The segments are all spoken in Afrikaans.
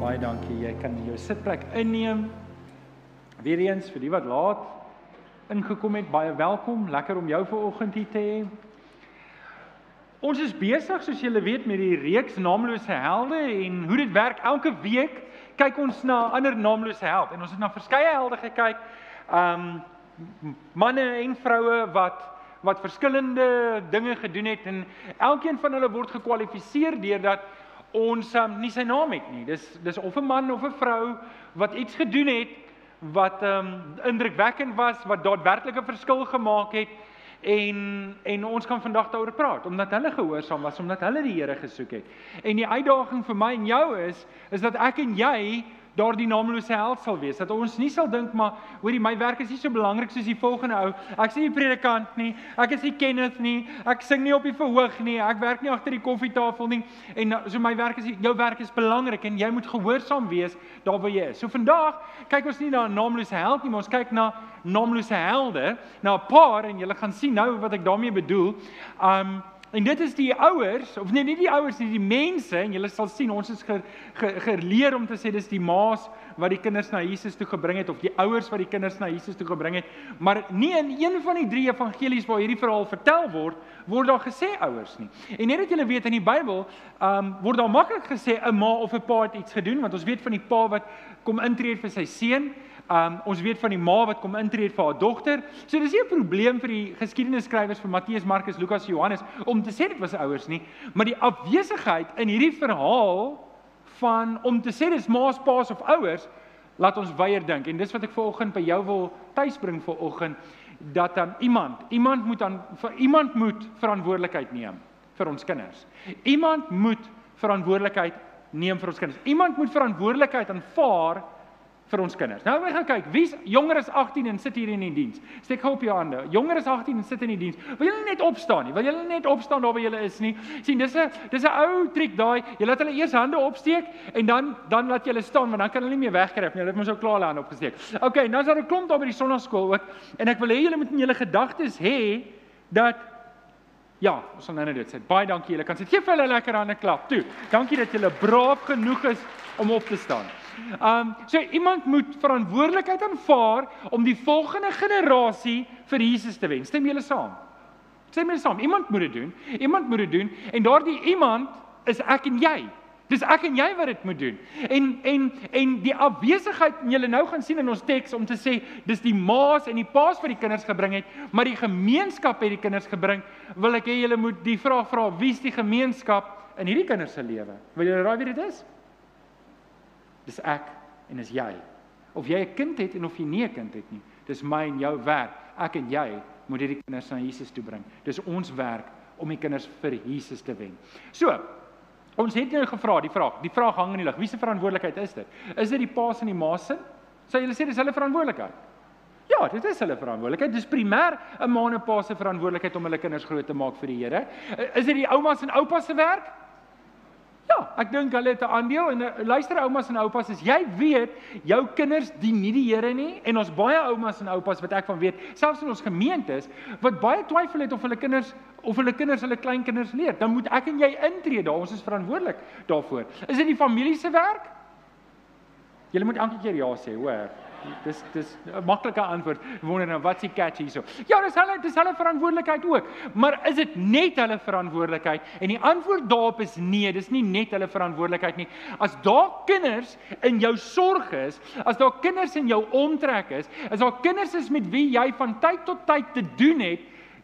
Baie dankie. Jy kan jou sitplek inneem. Weereens vir die wat laat ingekom het, baie welkom. Lekker om jou vanoggend hier te hê. Ons is besig, soos julle weet, met die reeks naamlose helde en hoe dit werk. Elke week kyk ons na 'n ander naamlose held en ons het na verskeie helde gekyk. Um manne en vroue wat wat verskillende dinge gedoen het en elkeen van hulle word gekwalifiseer deurdat ons um, nie sy naam het nie. Dis dis of 'n man of 'n vrou wat iets gedoen het wat um indrukwekkend was, wat daadwerklik 'n verskil gemaak het en en ons kan vandag daaroor praat omdat hulle gehoorsaam was, omdat hulle die Here gesoek het. En die uitdaging vir my en jou is is dat ek en jy daardie naamlose held sal wees. Dat ons nie sal dink maar hoorie my werk is nie so belangrik soos die volgende ou. Ek is nie 'n predikant nie. Ek is nie Kenneth nie. Ek sing nie op die verhoog nie. Ek werk nie agter die koffietafel nie. En so my werk is jou werk is belangrik en jy moet gehoorsaam wees daar waar jy is. So vandag kyk ons nie na 'n naamlose held nie, maar ons kyk na naamlose helde, na 'n paar en julle gaan sien nou wat ek daarmee bedoel. Um En dit is die ouers, of nee, nie die ouers nie, die mense en julle sal sien ons is ge, ge, geleer om te sê dis die ma's wat die kinders na Jesus toe gebring het of die ouers wat die kinders na Jesus toe gebring het, maar nie in een van die drie evangelies waar hierdie verhaal vertel word, word daar gesê ouers nie. En net dat julle weet in die Bybel, ehm um, word daar maklik gesê 'n ma of 'n pa het iets gedoen, want ons weet van die pa wat kom intree vir sy seun Um ons weet van die ma wat kom intree vir haar dogter. So dis nie 'n probleem vir die geskiedenisskrywers vir Matteus, Markus, Lukas, Johannes om te sê dit was ouers nie, maar die afwesigheid in hierdie verhaal van om te sê dis ma's, pa's of ouers laat ons weier dink. En dis wat ek vanoggend by jou wil tuisbring vanoggend dat dan iemand, iemand moet dan vir iemand moet verantwoordelikheid neem vir ons kinders. Iemand moet verantwoordelikheid neem vir ons kinders. Iemand moet verantwoordelikheid aanvaar vir ons kinders. Nou gaan kyk, wie's jonger as 18 en sit hier in die diens? Steek gou op jou hande. Jonger as 18 en sit in die diens. Wil julle net opstaan nie? Wil julle net opstaan daar waar julle is nie? sien, dis 'n dis 'n ou triek daai. Jy laat hulle eers hande opsteek en dan dan laat jy hulle staan want dan kan hulle nie meer wegkruip nie. Hulle het mos ou klaar hulle hande opgesteek. Okay, nou is daar 'n klomp daar by die sonnaskool ook en ek wil hê julle moet in julle gedagtes hê dat Ja, ons sal nou net dit sê. Baie dankie julle. Kan sit gee vir hulle lekker hande klap. Toe. Dankie dat julle braaf genoeg is om op te staan. Um so iemand moet verantwoordelikheid aanvaar om die volgende generasie vir Jesus te wen. Stem julle saam? Stem julle saam? Iemand moet dit doen. Iemand moet dit doen en daardie iemand is ek en jy. Dis ek en jy wat dit moet doen. En en en die afwesigheid wat julle nou gaan sien in ons teks om te sê dis die ma's en die pa's wat die kinders gebring het, maar die gemeenskap het die kinders gebring, wil ek hê julle moet die vraag vra, wie's die gemeenskap in hierdie kinders se lewe? Wil julle raai wie dit is? Dis ek en dis jy. Of jy 'n kind het en of jy nie 'n kind het nie. Dis my en jou werk. Ek en jy moet hierdie kinders na Jesus toe bring. Dis ons werk om die kinders vir Jesus te wen. So, ons het nou gevra die vraag. Die vraag hang in die lug. Wie se verantwoordelikheid is dit? Is dit die pa se en die ma se? Sou julle sê dis hulle verantwoordelikheid? Ja, dit is hulle verantwoordelikheid. Dis primêr 'n ma en 'n pa se verantwoordelikheid om hulle kinders groot te maak vir die Here. Is dit die oumas en oupas se werk? Ja, ek dink hulle het 'n aandeel en uh, luister oumas en oupas, as jy weet jou kinders dien nie die Here nie en ons baie oumas en oupas wat ek van weet, selfs in ons gemeentes wat baie twyfel het of hulle kinders of hulle kinders hulle kleinkinders leer, dan moet ek en jy intree daar. Ons is verantwoordelik daarvoor. Is dit die familie se werk? Jy moet elke keer ja sê, hoor. Dis dis 'n maklike antwoord. Wonder nou wat s'ie catch hierso. Ja, dis hulle dis hulle verantwoordelikheid ook. Maar is dit net hulle verantwoordelikheid? En die antwoord daarop is nee, dis nie net hulle verantwoordelikheid nie. As daar kinders in jou sorg is, as daar kinders in jou omtrek is, as daar kinders is met wie jy van tyd tot tyd te doen het,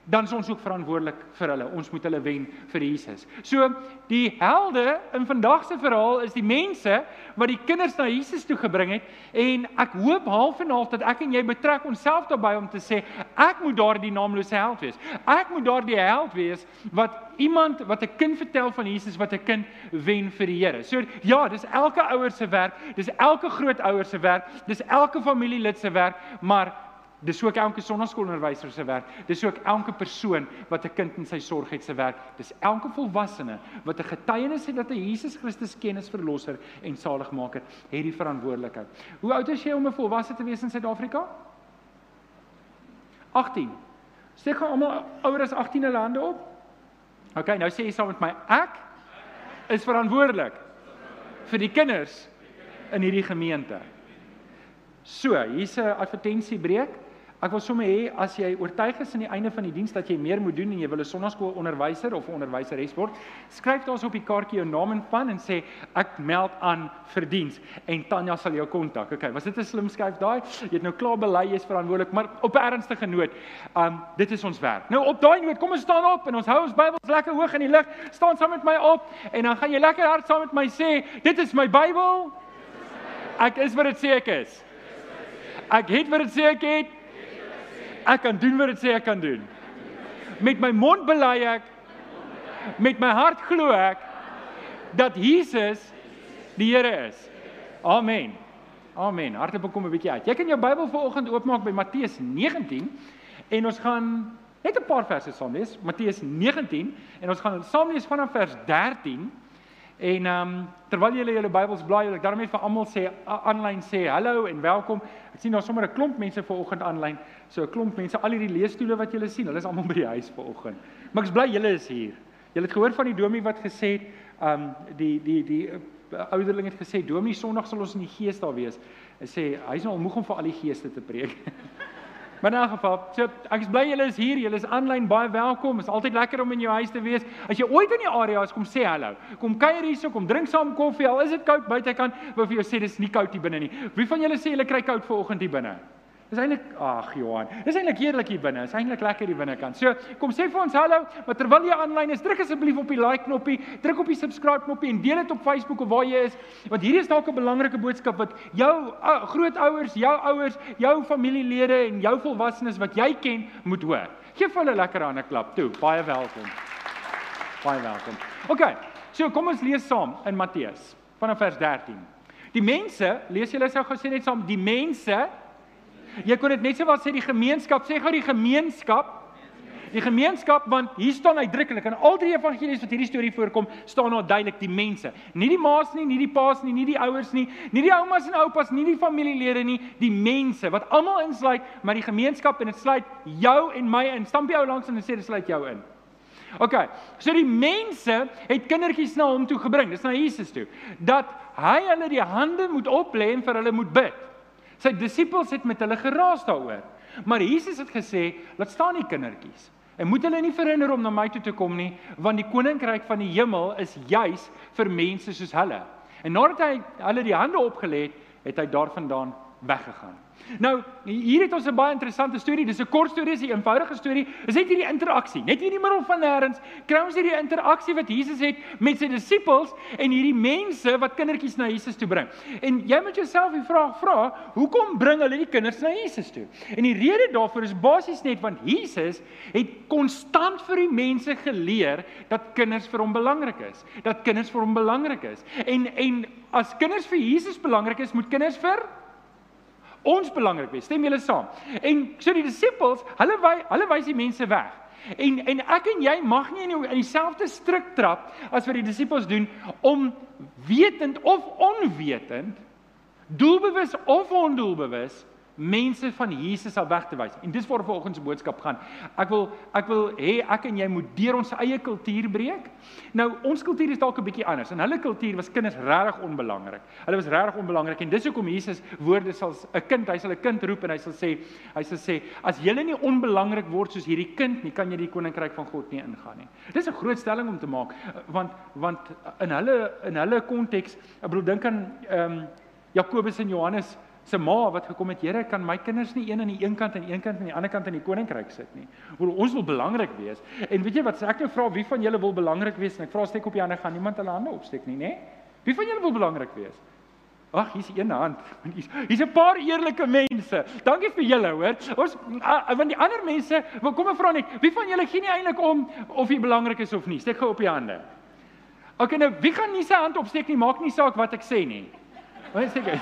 dan is ons ook verantwoordelik vir hulle. Ons moet hulle wen vir Jesus. So die helde in vandag se verhaal is die mense wat die kinders na Jesus toe gebring het en ek hoop half en half dat ek en jy betrek onsself daarbey om te sê ek moet daardie naamlose held wees. Ek moet daardie held wees wat iemand wat 'n kind vertel van Jesus wat 'n kind wen vir die Here. So ja, dis elke ouer se werk, dis elke grootouer se werk, dis elke familielid se werk, maar Dis ook elke sonnaskoolonderwyser se werk. Dis ook elke persoon wat 'n kind in sy sorg het se werk. Dis elke volwassene wat 'n getuienis het dat hy Jesus Christus ken as verlosser en saligmaker, het die verantwoordelikheid. Hoe oud is jy om 'n volwasse te wees in Suid-Afrika? 18. Steek gou almal ouer as 18 hulle hande op. OK, nou sê jy saam met my, ek is verantwoordelik vir die kinders in hierdie gemeente. So, hier's 'n advertensiebreek. Ek wil sommer hê as jy oortuig is aan die einde van die diens dat jy meer moet doen en jy wil 'n sonnaskool onderwyser of 'n onderwyseres word, skryf daar op die kaartjie jou naam en van en sê ek meld aan vir diens en Tanya sal jou kontak. Okay, was dit 'n slim skuif daai? Jy het nou klaar bely jy's verantwoordelik, maar op 'n ernstige noot, um dit is ons werk. Nou op daai noot, kom ons staan op en ons hou ons Bybels lekker hoog in die lig. Staan saam met my op en dan gaan jy lekker hard saam met my sê, dit is my Bybel. Ek is wat dit sê ek is. Ek het wat dit sê ek het. Ek kan doen wat dit sê ek kan doen. Met my mond bely ek met my hart glo ek dat Jesus die Here is. Amen. Amen. Hartlik kom 'n bietjie uit. Jy kan jou Bybel vanoggend oopmaak by Matteus 19 en ons gaan net 'n paar verse saam lees. Matteus 19 en ons gaan saam lees vanaf vers 13 En ehm um, terwyl julle julle Bybels blaai, ek daarmee vir almal sê aanlyn sê hallo en welkom. Ek sien daar sommer 'n klomp mense vanoggend aanlyn. So 'n klomp mense, al hierdie leesstoele wat julle sien, hulle is almal by die huis vanoggend. Maar ek is bly julle is hier. Julle het gehoor van die domie wat gesê het, ehm um, die die die uh, ouderling het gesê domie Sondag sal ons in die gees daar wees. Hy sê hy's nou al moeg om vir al die geeste te preek. Maar in 'n geval, so ek is bly julle is hier. Julle is aanlyn baie welkom. Is altyd lekker om in jou huis te wees. As jy ooit in die area is, kom sê hallo. Kom kuier hierso, kom drink saam koffie. Al is dit koud buitekant, wil vir jou sê dis nie koud hier binne nie. Wie van julle sê julle kry koud vanoggend hier binne? Dis eintlik ag Johan. Dis eintlik heerlik hier binne. Dis eintlik lekker hier binnekant. So, kom sê vir ons hallo, maar terwyl jy aanlyn is, druk asseblief op die like knoppie, druk op die subscribe knoppie en deel dit op Facebook of waar jy is, want hierdie is dalk 'n belangrike boodskap wat jou uh, grootouers, jou ouers, jou familielede en jou volwassenes wat jy ken moet hoor. Geef hulle lekker aan 'n klap toe. Baie welkom. Baie welkom. OK. So, kom ons lees saam in Matteus vanaf vers 13. Die mense, lees julle sou gesê net saam, die mense Jy kon dit net sê wat sê die gemeenskap, sê gou die gemeenskap. Die gemeenskap want hier staan uitdruklik in al drie evangelies wat hierdie storie voorkom, staan daar duidelik die mense. Nie die ma's nie, nie die pa's nie, nie die ouers nie, nie die oumas en oupas nie, die familielede nie, die mense wat almal insluit, maar die gemeenskap en dit sluit jou en my in. Stamp jy ou langs en sê dit sluit jou in. OK. So die mense het kindertjies na hom toe gebring. Dis na Jesus toe. Dat hy hulle die hande moet oplê en vir hulle moet bid. Sy disippels het met hulle geraas daaroor. Maar Jesus het gesê, "Laat staan die kindertjies. En moet hulle nie verhinder om na my toe te kom nie, want die koninkryk van die hemel is juis vir mense soos hulle." En nadat hy hulle die hande opgelê het, het hy daarvandaan weggegaan. Nou, hier het ons 'n baie interessante storie. Dis 'n kort storie, dis 'n eenvoudige storie. Dis net hierdie interaksie. Net hier in die middel van nêrens kry ons hierdie interaksie wat Jesus het met sy disippels en hierdie mense wat kindertjies na Jesus toe bring. En jy moet jouself die vraag vra, hoekom bring hulle die kinders na Jesus toe? En die rede daarvoor is basies net want Jesus het konstant vir die mense geleer dat kinders vir hom belangrik is. Dat kinders vir hom belangrik is. En en as kinders vir Jesus belangrik is, moet kinders vir ons belangrik wees. Stem julle saam? En so die disippels, hulle wy, hulle wys die mense weg. En en ek en jy mag nie in, die, in dieselfde struik trap as wat die disippels doen om wetend of onwetend doelbewus of ondoelbewus mense van Jesus af weg te wys. En dis waar vanoggend se boodskap gaan. Ek wil ek wil hê ek en jy moet deur ons eie kultuur breek. Nou ons kultuur is dalk 'n bietjie anders. In hulle kultuur was kinders regtig onbelangrik. Hulle was regtig onbelangrik en dis hoekom Jesus woorde sal 'n kind, hy sal 'n kind roep en hy sal sê, hy sal sê as jy nie onbelangrik word soos hierdie kind nie, kan jy die koninkryk van God nie ingaan nie. Dis 'n groot stelling om te maak want want in hulle in hulle konteks, ek bedoel dink aan ehm um, Jakobus en Johannes se ma wat gekom het, Here, kan my kinders nie een aan die een kant en een kant aan die ander kant in die koninkryk sit nie. Wil ons wil belangrik wees. En weet jy wat, ek nou vra wie van julle wil belangrik wees en ek vra steek op die hande gaan niemand hulle hande opsteek nie, nê? Wie van julle wil belangrik wees? Ag, hier's een hand. Hier's hier's 'n paar eerlike mense. Dankie vir julle, hoor. Ons want die ander mense, kom ek vra net, wie van julle gee nie eintlik om of jy belangrik is of nie? Steek gou op die hande. OK, nou wie gaan nie sy hand opsteek nie? Maak nie saak wat ek sê nie. Wat sê jy?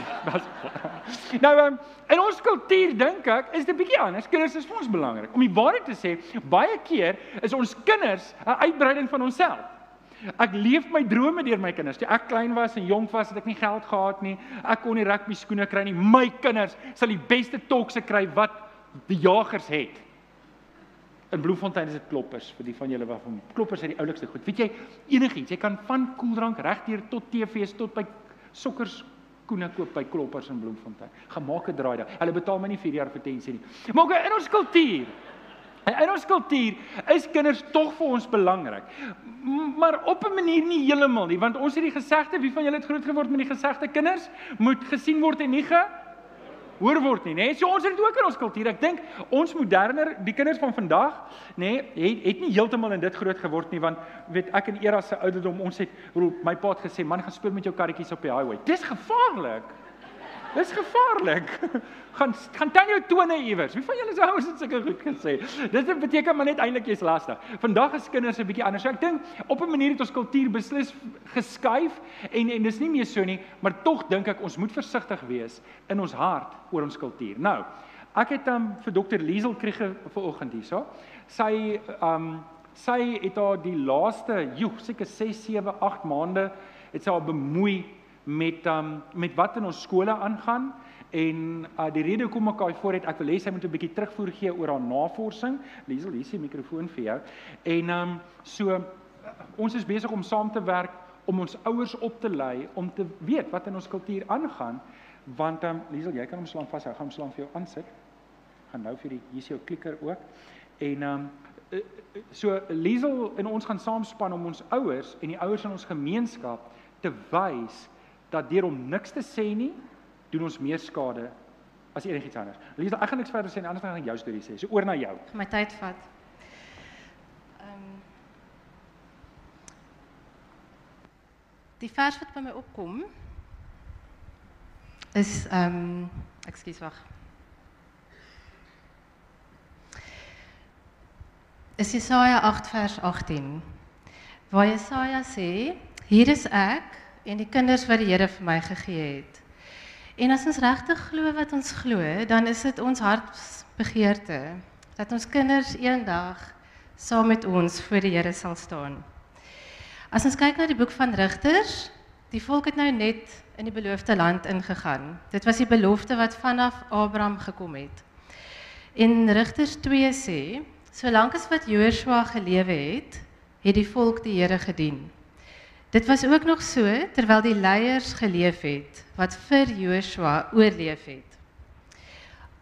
Nou um, in ons kultuur dink ek is dit bietjie anders. Kinders is vir ons belangrik. Om die waarheid te sê, baie keer is ons kinders 'n uitbreiding van onsself. Ek leef my drome deur my kinders. Toe ek klein was en jonk was, het ek nie geld gehad nie. Ek kon nie rugby skoene kry nie. My kinders sal die beste tokse kry wat die jagers het. In Bloemfontein is dit kloppers vir die van julle wat van kloppers is die oulikste goed. Weet jy enigiets, jy kan van koeldrank regdeur tot TV's tot by sokkers koene koop by Kloppers in Bloemfontein. Gemaak 'n draai daar. Hulle betaal my nie 4 jaar advertensie nie. Maar okay, in ons kultuur In ons kultuur is kinders tog vir ons belangrik. Maar op 'n manier nie heeltemal nie, want ons het die gesegde, wie van julle het groot geword met die gesegde kinders moet gesien word en nie ge hoor word nie, nê? Nee? So ons het dit ook in ons kultuur. Ek dink ons moderner, die kinders van vandag, nê, nee, het, het nie heeltemal in dit groot geword nie, want weet ek in era se ouderdom ons het, my pa het gesê, man, gaan speel met jou karretjies op die highway. Dis gevaarlik. Dis gevaarlik. gaan gaan dan jou tone iewers. Wie van julle se ouers het sulke goed gesê? Dit beteken maar net eintlik jy's lastig. Vandag is kinders 'n bietjie anders. So ek dink op 'n manier het ons kultuur beslis geskuif en en dis nie meer so nie, maar tog dink ek ons moet versigtig wees in ons hart oor ons kultuur. Nou, ek het um, vir dokter Liesel Kriege vanoggend hierso. Sy um sy het haar die laaste, joe, seker 6, 7, 8 maande het sy al bemoei met um met wat in ons skole aangaan en uh die rede hoekom ek daai voor het ek wil hê sy moet 'n bietjie terugvoer gee oor haar navorsing. Liesel, hier is die mikrofoon vir jou. En um so ons is besig om saam te werk om ons ouers op te lei om te weet wat in ons kultuur aangaan want um Liesel, jy kan hom slaan vas. Ek gaan hom slaan vir jou aansit. Gaan nou vir die hier is jou klikker ook. En um so Liesel en ons gaan saamspan om ons ouers en die ouers in ons gemeenskap te wys dat deur om niks te sê nie, doen ons meer skade as enigiets anders. Liesel, ek gaan niks verder sê nie, anders gaan ek jou storie sê. So oor na jou. My tyd vat. Ehm um, Die vers wat by my opkom is ehm um, ekskuus wag. Is Jesaja 8 vers 18. Waar Jesaja sê, hier is ek en die kinders wat die Here vir my gegee het. En as ons regtig glo wat ons glo, dan is dit ons hartsbegeerte dat ons kinders eendag saam met ons voor die Here sal staan. As ons kyk na die boek van Rigters, die volk het nou net in die beloofde land ingegaan. Dit was die belofte wat vanaf Abraham gekom het. En Rigters 2 sê, solank as wat Joshua gelewe het, het die volk die Here gedien. Dit was ook nog so terwyl die leiers geleef het wat vir Joshua oorleef het.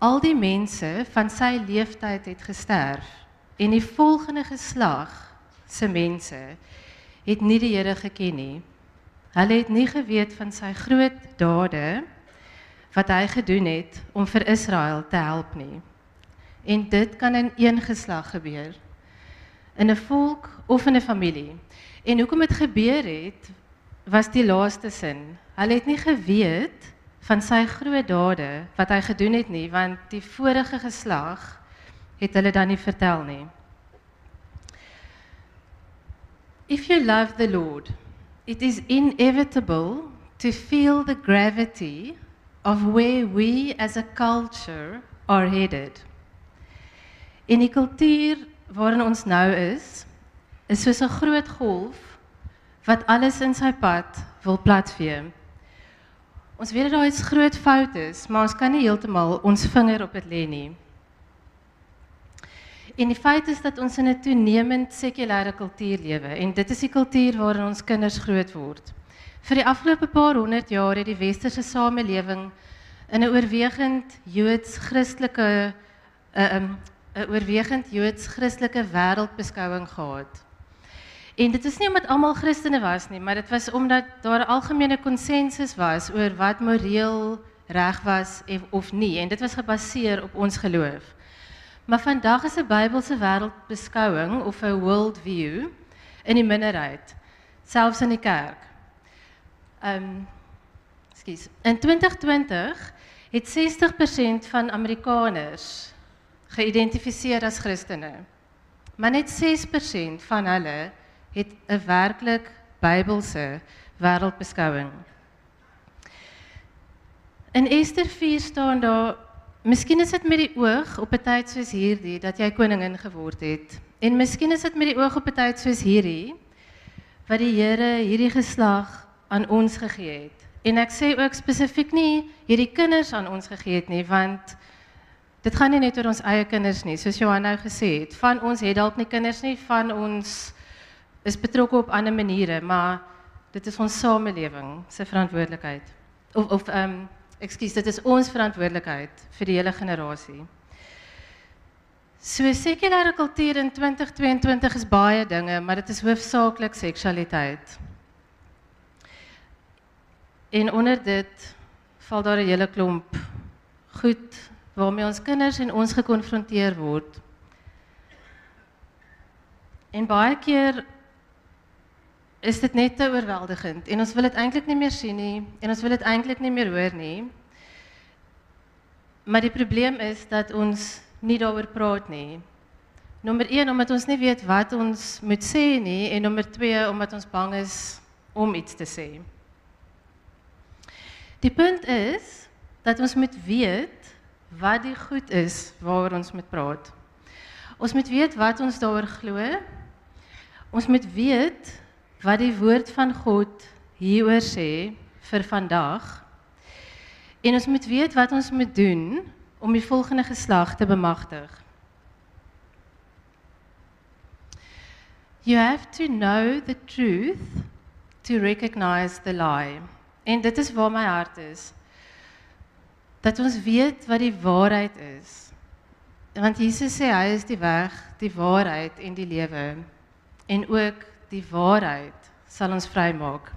Al die mense van sy leeftyd het gesterf en die volgende geslag se mense het nie die Here geken nie. Hulle het nie geweet van sy groot dade wat hy gedoen het om vir Israel te help nie. En dit kan in een geslag gebeur. In 'n volk of in 'n familie. En hoekom dit gebeur het was die laaste sin. Hulle het nie geweet van sy groot dade wat hy gedoen het nie, want die vorige geslag het hulle dan nie vertel nie. If you love the Lord, it is inevitable to feel the gravity of where we as a culture are headed. In die kultuur waarin ons nou is, is soos 'n groot golf wat alles in sy pad wil platvee. Ons weet dat daar iets groot fout is, maar ons kan nie heeltemal ons vinger op dit lê nie. En die feit is dat ons in 'n toenemend sekulêre kultuur lewe en dit is die kultuur waarin ons kinders groot word. Vir die afgelope paar honderd jaar het die westerse samelewing in 'n oorwegend Joods-Christelike 'n uh, 'n um, oorwegend Joods-Christelike wêreldbeskouing gehad. En dit is nie omdat almal Christene was nie, maar dit was omdat daar 'n algemene konsensus was oor wat moreel reg was of nie en dit was gebaseer op ons geloof. Maar vandag is 'n Bybelse wêreldbeskouing of 'n world view in die minderheid, selfs in die kerk. Ehm um, Skus. In 2020 het 60% van Amerikaners geïdentifiseer as Christene. Maar net 6% van hulle het 'n werklik Bybelse wêreldbeskouing. In Ester 4 staan daar Miskien is dit met die oog op 'n tyd soos hierdie dat jy koningin geword het. En miskien is dit met die oog op 'n tyd soos hierdie wat die Here hierdie geslag aan ons gegee het. En ek sê ook spesifiek nie hierdie kinders aan ons gegee het nie, want dit gaan nie net oor ons eie kinders nie, soos Johan nou gesê het. Van ons het dalk nie kinders nie, van ons is betrokke op ander maniere, maar dit is ons samelewing se verantwoordelikheid. of of ehm um, ekskuus, dit is ons verantwoordelikheid vir die hele generasie. So sekulêre kultuur in 2022 is baie dinge, maar dit is hoofsaaklik seksualiteit. En onder dit val daar 'n hele klomp goed waarmee ons kinders en ons gekonfronteer word. En baie keer is dit net te oorweldigend en ons wil dit eintlik nie meer sien nie en ons wil dit eintlik nie meer hoor nie. Maar die probleem is dat ons nie daaroor praat nie. Nommer 1 omdat ons nie weet wat ons moet sê nie en nommer 2 omdat ons bang is om iets te sê. Die punt is dat ons moet weet wat die goed is waaroor ons moet praat. Ons moet weet wat ons daaroor glo. Ons moet weet wat die woord van God hieroor sê vir vandag. En ons moet weet wat ons moet doen om die volgende geslag te bemagtig. You have to know the truth to recognize the lie. En dit is waar my hart is. Dat ons weet wat die waarheid is. Want Jesus sê hy is die weg, die waarheid en die lewe. En ook die waarheid sal ons vrymaak.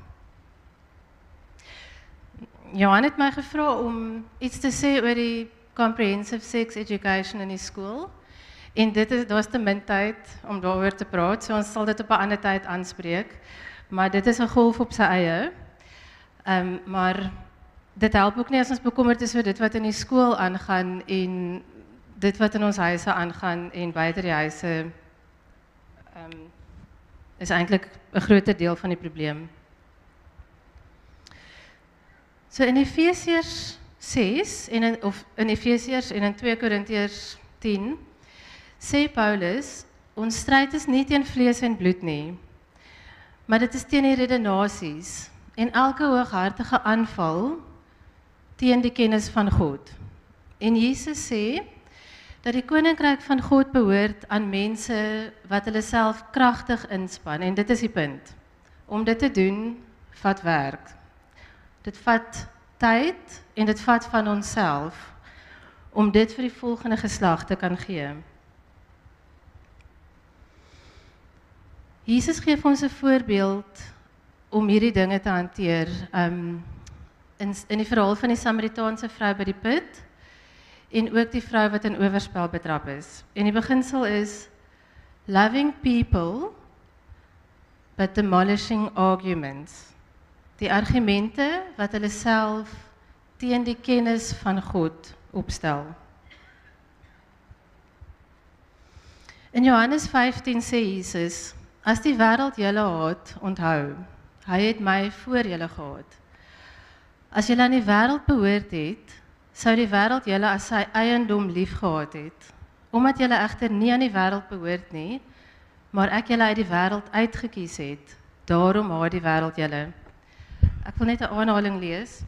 Johan het my gevra om iets te sê oor die comprehensive sex education in die skool. En dit is daar's te min tyd om daaroor te praat, so ons sal dit op 'n ander tyd aanspreek. Maar dit is 'n golf op sy eie. Ehm maar dit help ook nie as ons bekommerd is oor dit wat in die skool aangaan en dit wat in ons huise aangaan en buite die huise ehm is eintlik 'n groot deel van die probleem. So in Efesiërs 6 en in of in Efesiërs en in 2 Korintiërs 10 sê Paulus ons stryd is nie teen vlees en bloed nie maar dit is teen die redenasies en elke hooghartige aanval teen die kennis van God. En Jesus sê dat die koninkryk van God behoort aan mense wat hulle self kragtig inspann en dit is die punt. Om dit te doen vat werk. Dit vat tyd en dit vat van onsself om dit vir die volgende geslag te kan gee. Jesus gee ons 'n voorbeeld om hierdie dinge te hanteer. Um in in die verhaal van die Samaritaanse vrou by die put en ook die vrou wat in oorspel betrap is. En die beginsel is loving people but demolishing arguments die argumente wat hulle self teen die kennis van God opstel. In Johannes 15 sê Jesus: As die wêreld julle haat, onthou, hy het my voor julle gehaat. As julle aan die wêreld behoort het, sou die wêreld julle as sy eiendom liefgehad het. Omdat julle egter nie aan die wêreld behoort nie, maar ek julle uit die wêreld uitgekies het, daarom haat die wêreld julle. Ek wil net 'n aanhaling lees.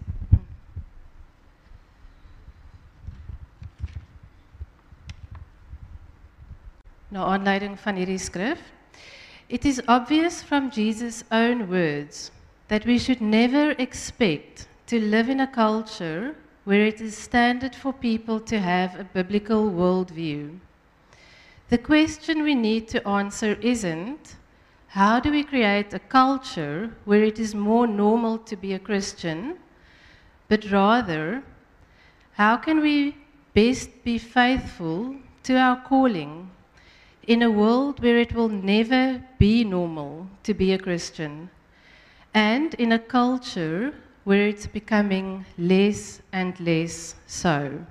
Na aanleiding van hierdie skrif. It is obvious from Jesus' own words that we should never expect to live in a culture where it is standard for people to have a biblical worldview. The question we need to answer isn't how do we create a culture where it is more normal to be a Christian, but rather, how can we best be faithful to our calling in a world where it will never be normal to be a Christian, and in a culture where it's becoming less and less so?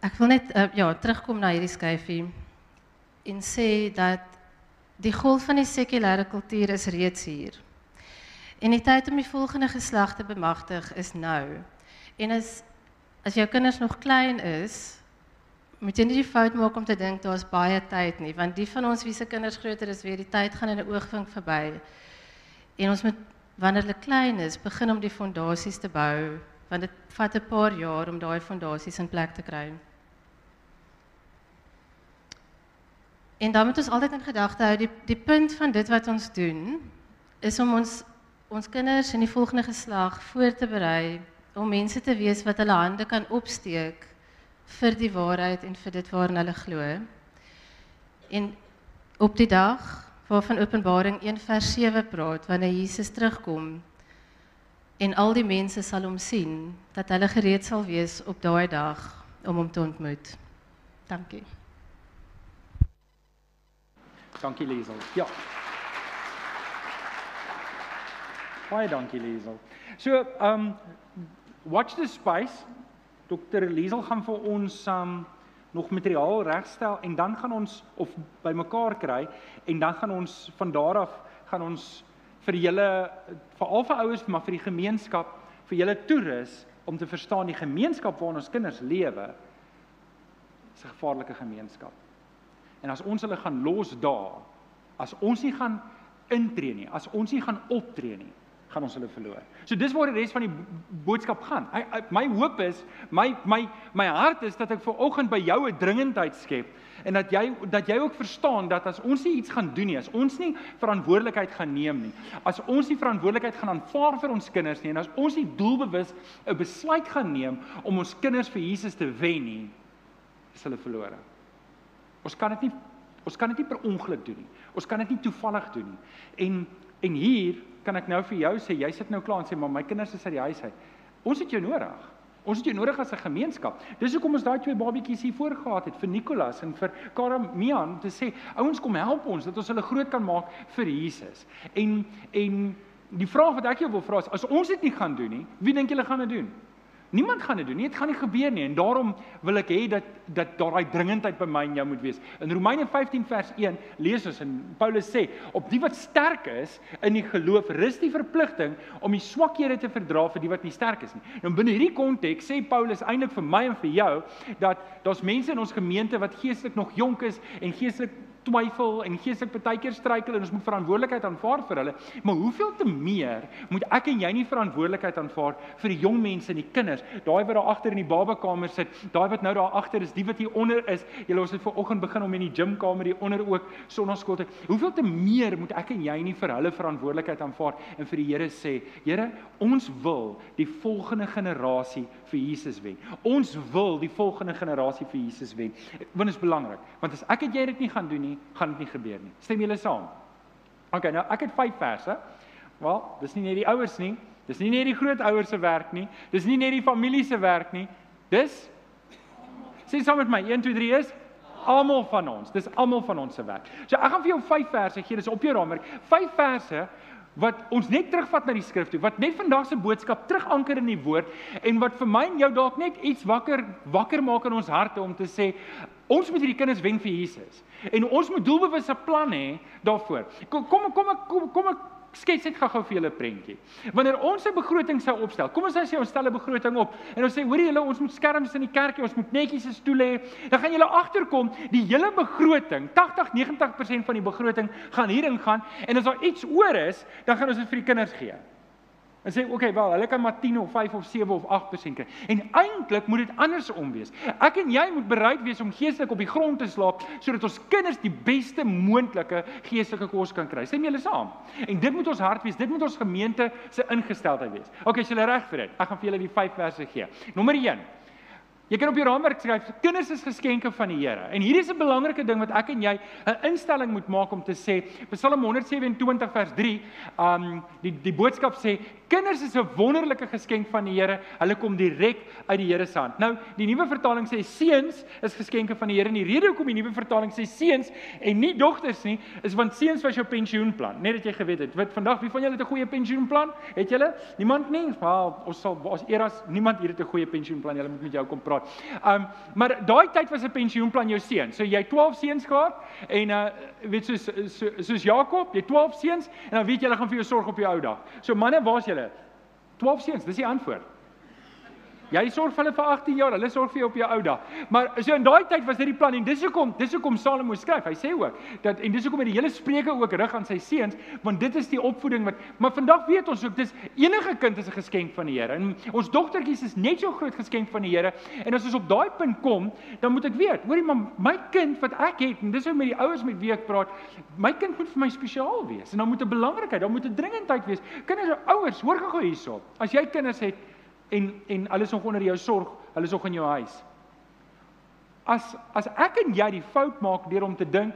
Ek wil net uh, ja, terugkom na hierdie skyfie en sê dat die golf van die sekulêre kultuur is reeds hier. En die tyd om die volgende geslag te bemagtig is nou. En as as jou kinders nog klein is, moet jy nie die fout maak om te dink daar's baie tyd nie, want die van ons wie se kinders groter is, weet die tyd gaan in 'n oogwink verby. En ons moet wanneer hulle klein is, begin om die fondasies te bou, want dit vat 'n paar jaar om daai fondasies in plek te kry. En dan moet ons altyd in gedagte hou die die punt van dit wat ons doen is om ons ons kinders in die volgende geslag voor te berei om mense te wees wat hulle hande kan opsteek vir die waarheid en vir dit waarin hulle glo. En op die dag waarvan Openbaring 1 vers 7 praat wanneer Jesus terugkom en al die mense sal hom sien dat hulle gereed sal wees op daai dag om hom te ontmoet. Dankie. Dankie Liesel. Ja. Baie dankie Liesel. So, um watch the space. Dr. Liesel gaan vir ons um nog materiaal regstel en dan gaan ons of bymekaar kry en dan gaan ons van daar af gaan ons vir julle veral vir ouers maar vir die gemeenskap vir julle toerus om te verstaan die gemeenskap waarin ons kinders lewe is 'n gevaarlike gemeenskap. En as ons hulle gaan los daar, as ons nie gaan intree nie, as ons nie gaan optree nie, gaan ons hulle verloor. So dis waar die res van die boodskap gaan. I, I, my hoop is, my my my hart is dat ek ver oggend by jou 'n dringendheid skep en dat jy dat jy ook verstaan dat as ons nie iets gaan doen nie, as ons nie verantwoordelikheid gaan neem nie, as ons nie verantwoordelikheid gaan aanvaar vir ons kinders nie en as ons nie doelbewus 'n besluit gaan neem om ons kinders vir Jesus te wen nie, is hulle verlore. Ons kan dit nie ons kan dit nie per ongeluk doen nie. Ons kan dit nie toevallig doen nie. En en hier kan ek nou vir jou sê, jy sit nou klaar en sê maar my kinders is uit die huis uit. Ons het jou nodig. Ons het jou nodig as 'n gemeenskap. Dis hoekom ons daai twee babietjies hier voorgehad het vir Nicolas en vir Karamian om te sê, ouens kom help ons dat ons hulle groot kan maak vir Jesus. En en die vraag wat ek jou wil vra is, as ons dit nie gaan doen nie, wie dink julle gaan dit doen? Niemand gaan dit doen nie. Dit gaan nie gebeur nie en daarom wil ek hê dat dat daai dringendheid by my en jou moet wees. In Romeine 15 vers 1 lees ons en Paulus sê op die wat sterk is in die geloof rus die verpligting om die swakhede te verdra vir die wat nie sterk is nie. Nou binne hierdie konteks sê Paulus eintlik vir my en vir jou dat daar's mense in ons gemeente wat geestelik nog jonk is en geestelik twyfel en geestelik baie keer struikel en ons moet verantwoordelikheid aanvaar vir hulle. Maar hoeveel te meer moet ek en jy nie verantwoordelikheid aanvaar vir die jong mense en die kinders, daai wat daar agter in die babakamer sit, daai wat nou daar agter is, die wat hier onder is. Julle ons het vanoggend begin om in die gymkamer hier onder ook sonnaskool te. Hoeveel te meer moet ek en jy nie vir hulle verantwoordelikheid aanvaar en vir die Here sê, Here, ons wil die volgende generasie vir Jesus wen. Ons wil die volgende generasie vir Jesus wen. Want dit is belangrik, want as ek en jy dit nie gaan doen nie, gaan dit nie gebeur nie. Stem julle saam? OK, nou ek het 5 verse. Wel, dis nie net die ouers nie, dis nie net die grootouers se werk nie, dis nie net die familie se werk nie. Dis Sê saam met my 1 2 3 is almal van ons. Dis almal van ons se werk. So ek gaan vir jou 5 verse gee, dis op jou raamwerk. 5 verse wat ons net terugvat na die skrif toe, wat net vandag se boodskap teruganker in die woord en wat vir my en jou dalk net iets wakker wakker maak in ons harte om te sê ons moet hierdie kinders wen vir Jesus. En ons moet doelbewus 'n plan hê daarvoor. Kom kom kom kom kom ek skets net gou-gou vir julle 'n prentjie. Wanneer ons 'n begroting sou opstel, kom ons sê ons stel 'n begroting op en ons sê hoorie julle ons moet skerms in die kerkie, ons moet netjies 'n stoel hê. Dan gaan julle agterkom die hele begroting, 80-90% van die begroting gaan hierin gaan en as daar iets oor is, dan gaan ons dit vir die kinders gee. En sê okay, wel, hulle kan maar 10 of 5 of 7 of 8% kry. En eintlik moet dit andersom wees. Ek en jy moet bereid wees om geestelik op die grond te slaap sodat ons kinders die beste moontlike geestelike kos kan kry. Stem julle saam? En dit moet ons hart wees. Dit moet ons gemeente se ingesteldheid wees. Okay, is julle reg vir dit? Ek gaan vir julle die 5 verse gee. Nommer 1. Jy kan op jou raamwerk skryf: Kinders is geskenke van die Here. En hierdie is 'n belangrike ding wat ek en jy 'n instelling moet maak om te sê, Psalm 127 vers 3, um die die boodskap sê Kinders is 'n wonderlike geskenk van die Here. Hulle kom direk uit die Here se hand. Nou, die nuwe vertaling sê seuns is geskenke van die Here. En die rede hoekom die nuwe vertaling sê seuns en nie dogters nie, is want seuns was jou pensioenplan. Net dat jy geweet het. Wat vandag, wie van julle het 'n goeie pensioenplan? Het julle? Niemand nie? Wel, ons sal as eras niemand hier het 'n goeie pensioenplan. Julle moet met jou kom praat. Um, maar daai tyd was 'n pensioenplan jou seun. So jy 12 seuns gehad en uh weet soos soos, soos Jakob, jy 12 seuns en dan weet jy hulle gaan vir jou sorg op jou ou dag. So manne, waar's julle? 12 seuns, dis die antwoord. Jy sorg vir hulle vir 18 jaar, hulle sorg vir jou op jou ou dae. Maar so in daai tyd was dit die plan en dis hoekom dis hoekom Salomo skryf. Hy sê ook dat en dis hoekom hy die hele Spreuke ook rig aan sy seuns, want dit is die opvoeding wat maar vandag weet ons ook dis enige kind is 'n geskenk van die Here. En ons dogtertjies is net so groot geskenk van die Here. En as ons op daai punt kom, dan moet ek weet, hoorie maar my kind wat ek het en dis hoe met die ouers met wie ek praat, my kind moet vir my spesiaal wees. En dan moet 'n belangrikheid, dan moet 'n dringendheid wees. Kinders, ouers, hoor gou hierso. As jy kinders het en en hulle is nog onder jou sorg, hulle is nog in jou huis. As as ek en jy die fout maak deur om te dink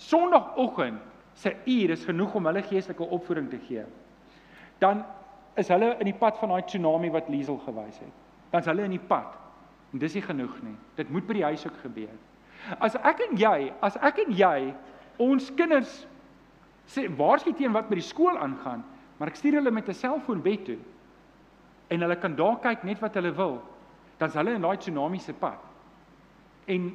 Sondagoggend se uur is genoeg om hulle geestelike opvoeding te gee, dan is hulle in die pad van daai tsunami wat Liesel gewys het. Dan's hulle in die pad. En dis nie genoeg nie. Dit moet by die huis ook gebeur. As ek en jy, as ek en jy ons kinders sê waarskynlik teen wat by die skool aangaan, maar ek stuur hulle met 'n selfoon bed toe en hulle kan daar kyk net wat hulle wil, dan's hulle in daai tsunami se pad. En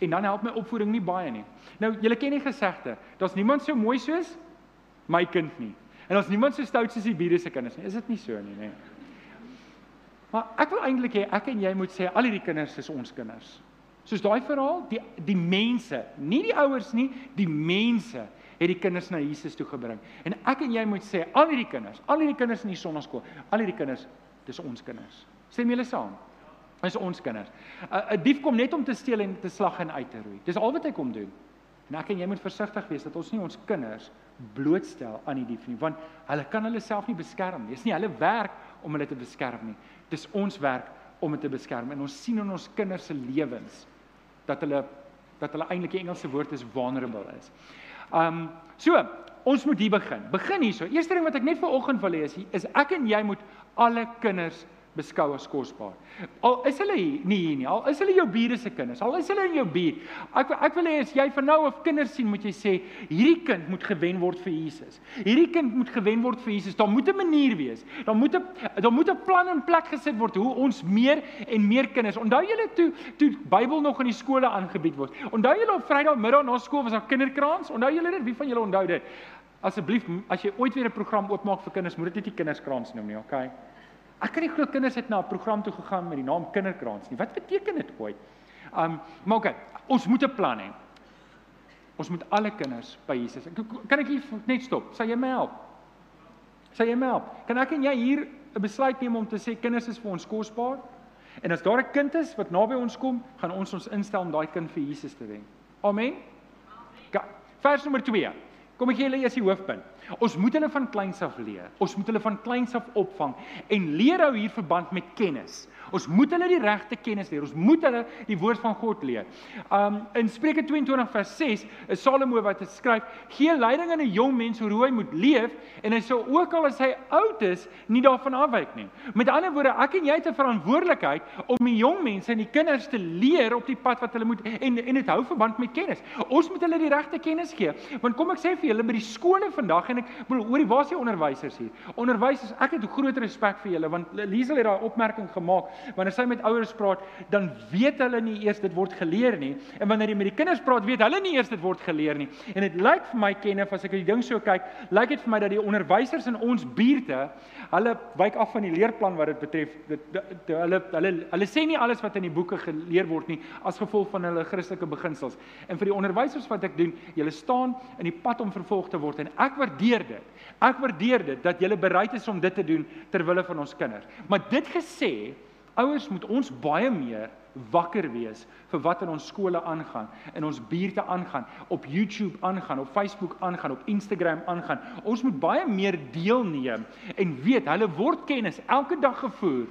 en dan help my opvoeding nie baie nie. Nou, julle ken die gesegde, daar's niemand so mooi soos my kind nie. En daar's niemand so stout soos die bure se kinders nie. Is dit nie so nie, nê? Maar ek wil eintlik hê ek en jy moet sê al hierdie kinders is ons kinders. Soos daai verhaal, die die mense, nie die ouers nie, die mense het die kinders na Jesus toe gebring. En ek en jy moet sê al hierdie kinders, al hierdie kinders in die sonnaskool, al hierdie kinders dis ons kinders. Stem julle saam? Dis ons kinders. 'n 'n Dief kom net om te steel en te slag en uit te roei. Dis al wat hy kom doen. En ek en jy moet versigtig wees dat ons nie ons kinders blootstel aan die dief nie, want hulle kan hulle self nie beskerm nie. Dis nie hulle werk om hulle te beskerm nie. Dis ons werk om dit te beskerm. En ons sien in ons kinders se lewens dat hulle dat hulle eintlik die Engelse woord is vulnerable is. Um so, ons moet hier begin. Begin hierso. Eerste ding wat ek net vir oggend wil hê is is ek en jy moet alle kinders beskou as kosbaar. Al is hulle nie hier nie. Al is hulle jou bure se kinders. Al is hulle in jou buurt. Ek ek wil hê as jy van nou af kinders sien, moet jy sê hierdie kind moet gewen word vir Jesus. Hierdie kind moet gewen word vir Jesus. Daar moet 'n manier wees. Daar moet 'n daar moet 'n plan in plek gesit word hoe ons meer en meer kinders. Onthou julle toe toe Bybel nog in die skole aangebied word. Onthou julle op Vrydagmiddag na skool was daar kinderkraans? Onthou julle dit? Wie van julle onthou dit? Asseblief, as jy ooit weer 'n program oopmaak vir kinders, moet dit net nie kinderskraans noem nie, okay? Ek kan nie glo kinders het na 'n program toe gegaan met die naam Kinderkrans nie. Wat beteken dit ooit? Um maar okay, ons moet 'n plan hê. Ons moet alle kinders by Jesus. Kan ek net stop? Sal jy my help? Sal jy my help? Kan ek en jy hier 'n besluit neem om te sê kinders is vir ons kosbaar? En as daar 'n kind is wat naby ons kom, gaan ons ons instel om daai kind vir Jesus te wen. Amen. Amen. Vers nommer 2. Kom ek gee julle eers die hoofpunt. Ons moet hulle van kleins af leer. Ons moet hulle van kleins af opvang en leer hou hier verband met kennis. Ons moet hulle die regte kennis leer. Ons moet hulle die woord van God leer. Um in Spreuke 22 vers 6 is Salomo wat dit skryf: "Gee leiding aan 'n jong mens hoe hy moet leef en hy sou ook al as hy oud is, nie daarvan afwyk nie." Met ander woorde, ek en jy het 'n verantwoordelikheid om die jong mense en die kinders te leer op die pad wat hulle moet en en dit hou verband met kennis. Ons moet hulle die regte kennis gee. Want kom ek sê vir julle by die skole vandag en ek bedoel, hoorie, waar is die onderwysers hier? Onderwysers, ek het groot respek vir julle want Liesel het daai opmerking gemaak wanneer sy met ouers praat, dan weet hulle nie eers dit word geleer nie. En wanneer jy met die kinders praat, weet hulle nie eers dit word geleer nie. En dit lyk vir my kennef as ek die ding so kyk, lyk dit vir my dat die onderwysers in ons buurte, hulle wyk af van die leerplan wat dit betref. Dit, hulle hulle hulle sê nie alles wat in die boeke geleer word nie as gevolg van hulle Christelike beginsels. En vir die onderwysers wat ek doen, julle staan in die pad om vervolg te word en ek waardeer dit. Ek waardeer dit dat julle bereid is om dit te doen ter wille van ons kinders. Maar dit gesê, Ouers moet ons baie meer wakker wees vir wat in ons skole aangaan, in ons buurte aangaan, op YouTube aangaan, op Facebook aangaan, op Instagram aangaan. Ons moet baie meer deelneem en weet hulle word kennis elke dag gevoer.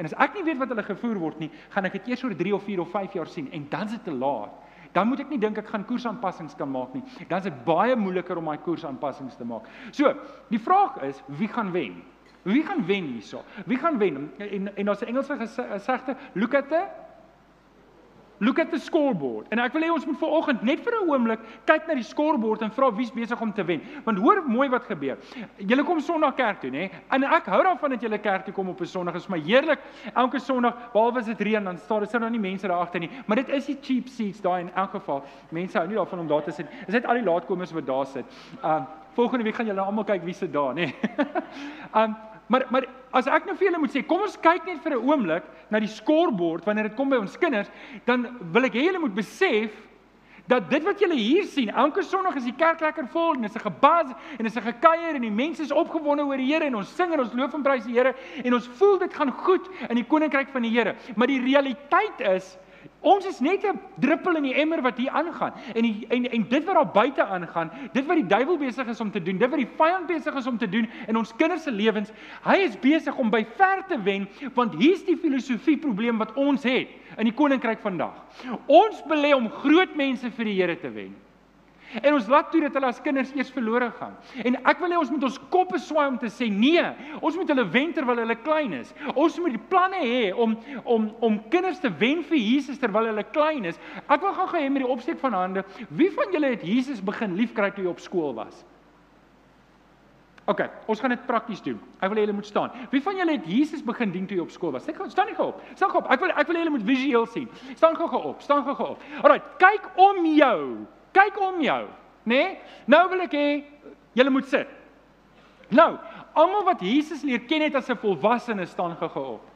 En as ek nie weet wat hulle gevoer word nie, gaan ek dit eers oor 3 of 4 of 5 jaar sien en dan is dit te laat. Dan moet ek nie dink ek gaan koersaanpassings kan maak nie. Dan is dit baie moeiliker om my koersaanpassings te maak. So, die vraag is, wie gaan wen? Wie gaan wen hierso? Wie gaan wen? En en daar's 'n Engelse gesegde, look at the look at the scoreboard. En ek wil hê ons moet vanoggend net vir 'n oomblik kyk na die scoreboard en vra wie's besig om te wen. Want hoor mooi wat gebeur. Julle kom Sondag kerk toe, nê? En ek hou daarvan dat julle kerk toe kom op 'n Sondag. Dit is my heerlik. Elke Sondag, behalwe as dit reën, dan staan daar sit nou nie mense daar agter nie. Maar dit is die cheap seats daai in elk geval. Mense hou nie daarvan om daar te sit. Is dit al die laatkomers wat daar sit? Um volgende week gaan julle almal kyk wie sit daar, nê? um Maar maar as ek nou vir julle moet sê, kom ons kyk net vir 'n oomblik na die skoorbord wanneer dit kom by ons kinders, dan wil ek hê julle moet besef dat dit wat julle hier sien, elke Sondag is die kerk lekker vol en dit is 'n gebas en dit is 'n gekuier en die mense is opgewonde oor die Here en ons sing en ons loof en prys die Here en ons voel dit gaan goed in die koninkryk van die Here. Maar die realiteit is Ons is net 'n druppel in die emmer wat hier aangaan. En die, en en dit wat daar buite aangaan, dit wat die duiwel besig is om te doen, dit wat die vyand besig is om te doen in ons kinders se lewens, hy is besig om by ver te wen want hier's die filosofie probleem wat ons het in die koninkryk vandag. Ons belê om groot mense vir die Here te wen. En ons laat toe dat hulle as kinders eers verlore gaan. En ek wil hê ons moet ons koppe swaai om te sê nee, ons moet hulle wen terwyl hulle klein is. Ons moet die planne hê om om om kinders te wen vir Jesus terwyl hulle klein is. Ek wil gou-gou hê met die opsteek van hande, wie van julle het Jesus begin liefkry toe hy op skool was? OK, ons gaan dit prakties doen. Ek wil hê julle moet staan. Wie van julle het Jesus begin dien toe hy op skool was? Ek gaan staan nie gou op. Staan gou op. Ek wil ek wil hê julle moet visueel sien. Staan gou-gou op. Staan gou-gou op. Alraai, kyk om jou. Kyk om jou, né? Nee? Nou wil ek hê julle moet sit. Nou, almal wat Jesus leer ken het as 'n volwassene staan gou-gou op.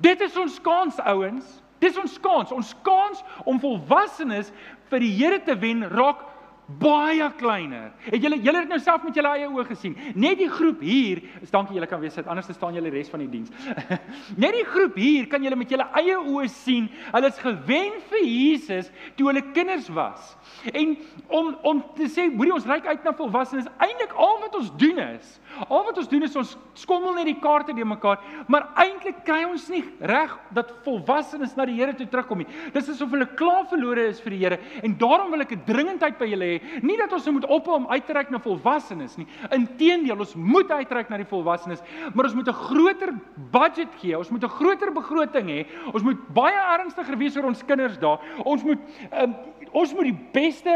Dit is ons kans ouens. Dis ons kans. Ons kans om volwassenes vir die Here te wen raak baie kleiner. Het julle julle het nou self met julle eie oë gesien. Net die groep hier, is dankie julle kan weer sit. Anders staan julle res van die diens. Net die groep hier kan julle met julle eie oë sien. Hulle is gewen vir Jesus toe hulle kinders was. En om om te sê, moenie ons ryk uit na volwassenes. Eintlik al wat ons doen is, al wat ons doen is ons skommel net die kaarte de mekaar, maar eintlik kry ons nie reg dat volwassenes na die Here toe terugkom nie. Dis asof hulle klaar verlore is vir die Here. En daarom wil ek 'n dringendheid by julle hê Nie dat ons moet ophou om uit te reik na volwassenes nie. Inteendeel, ons moet uitreik na die volwassenes, maar ons moet 'n groter budget gee. Ons moet 'n groter begroting hê. Ons moet baie ernstiger wees oor ons kinders daar. Ons moet um, ons moet die beste,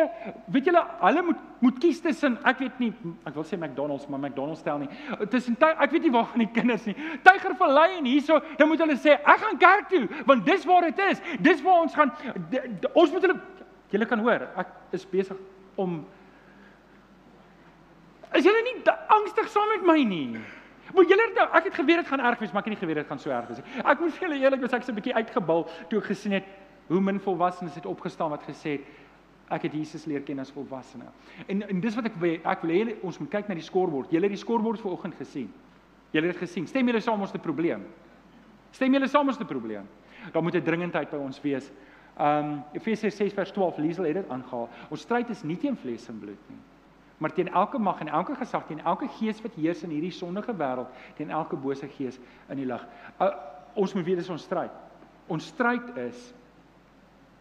weet julle, hulle moet moet kies tussen ek weet nie, ek wil sê McDonald's, maar McDonald's stel nie. Tussen ek weet nie waar van die kinders nie. Tyger Vallei en hierso, dan moet hulle sê ek gaan kerk toe, want dis waar dit is. Dis waar ons gaan ons moet hulle julle kan hoor, ek is besig om Is julle nie angstig saam met my nie? Maar julle nou, ek het geweet dit gaan erg wees, maar ek het nie geweet dit gaan so erg wees nie. Ek moet vir julle eerlik wees, ek was 'n bietjie uitgebul toe ek gesien het hoe min volwassenes het opgestaan wat gesê het ek het Jesus leer ken as volwassene. En en dis wat ek ek wil hê ons moet kyk na die skoorbord. Julle het die skoorbord vanoggend gesien. Julle het dit gesien. Stem julle saam ons te probleem? Stem julle saam ons te probleem? Daar moet 'n dringendheid by ons wees Um Efesiërs 6 vers 12 Liesel het dit aangehaal. Ons stryd is nie teen vlees en bloed nie, maar teen elke mag en elke gesag, teen elke gees wat heers in hierdie sondige wêreld, teen elke bose gees in die lig. Uh, ons moet weet dis ons stryd. Ons stryd is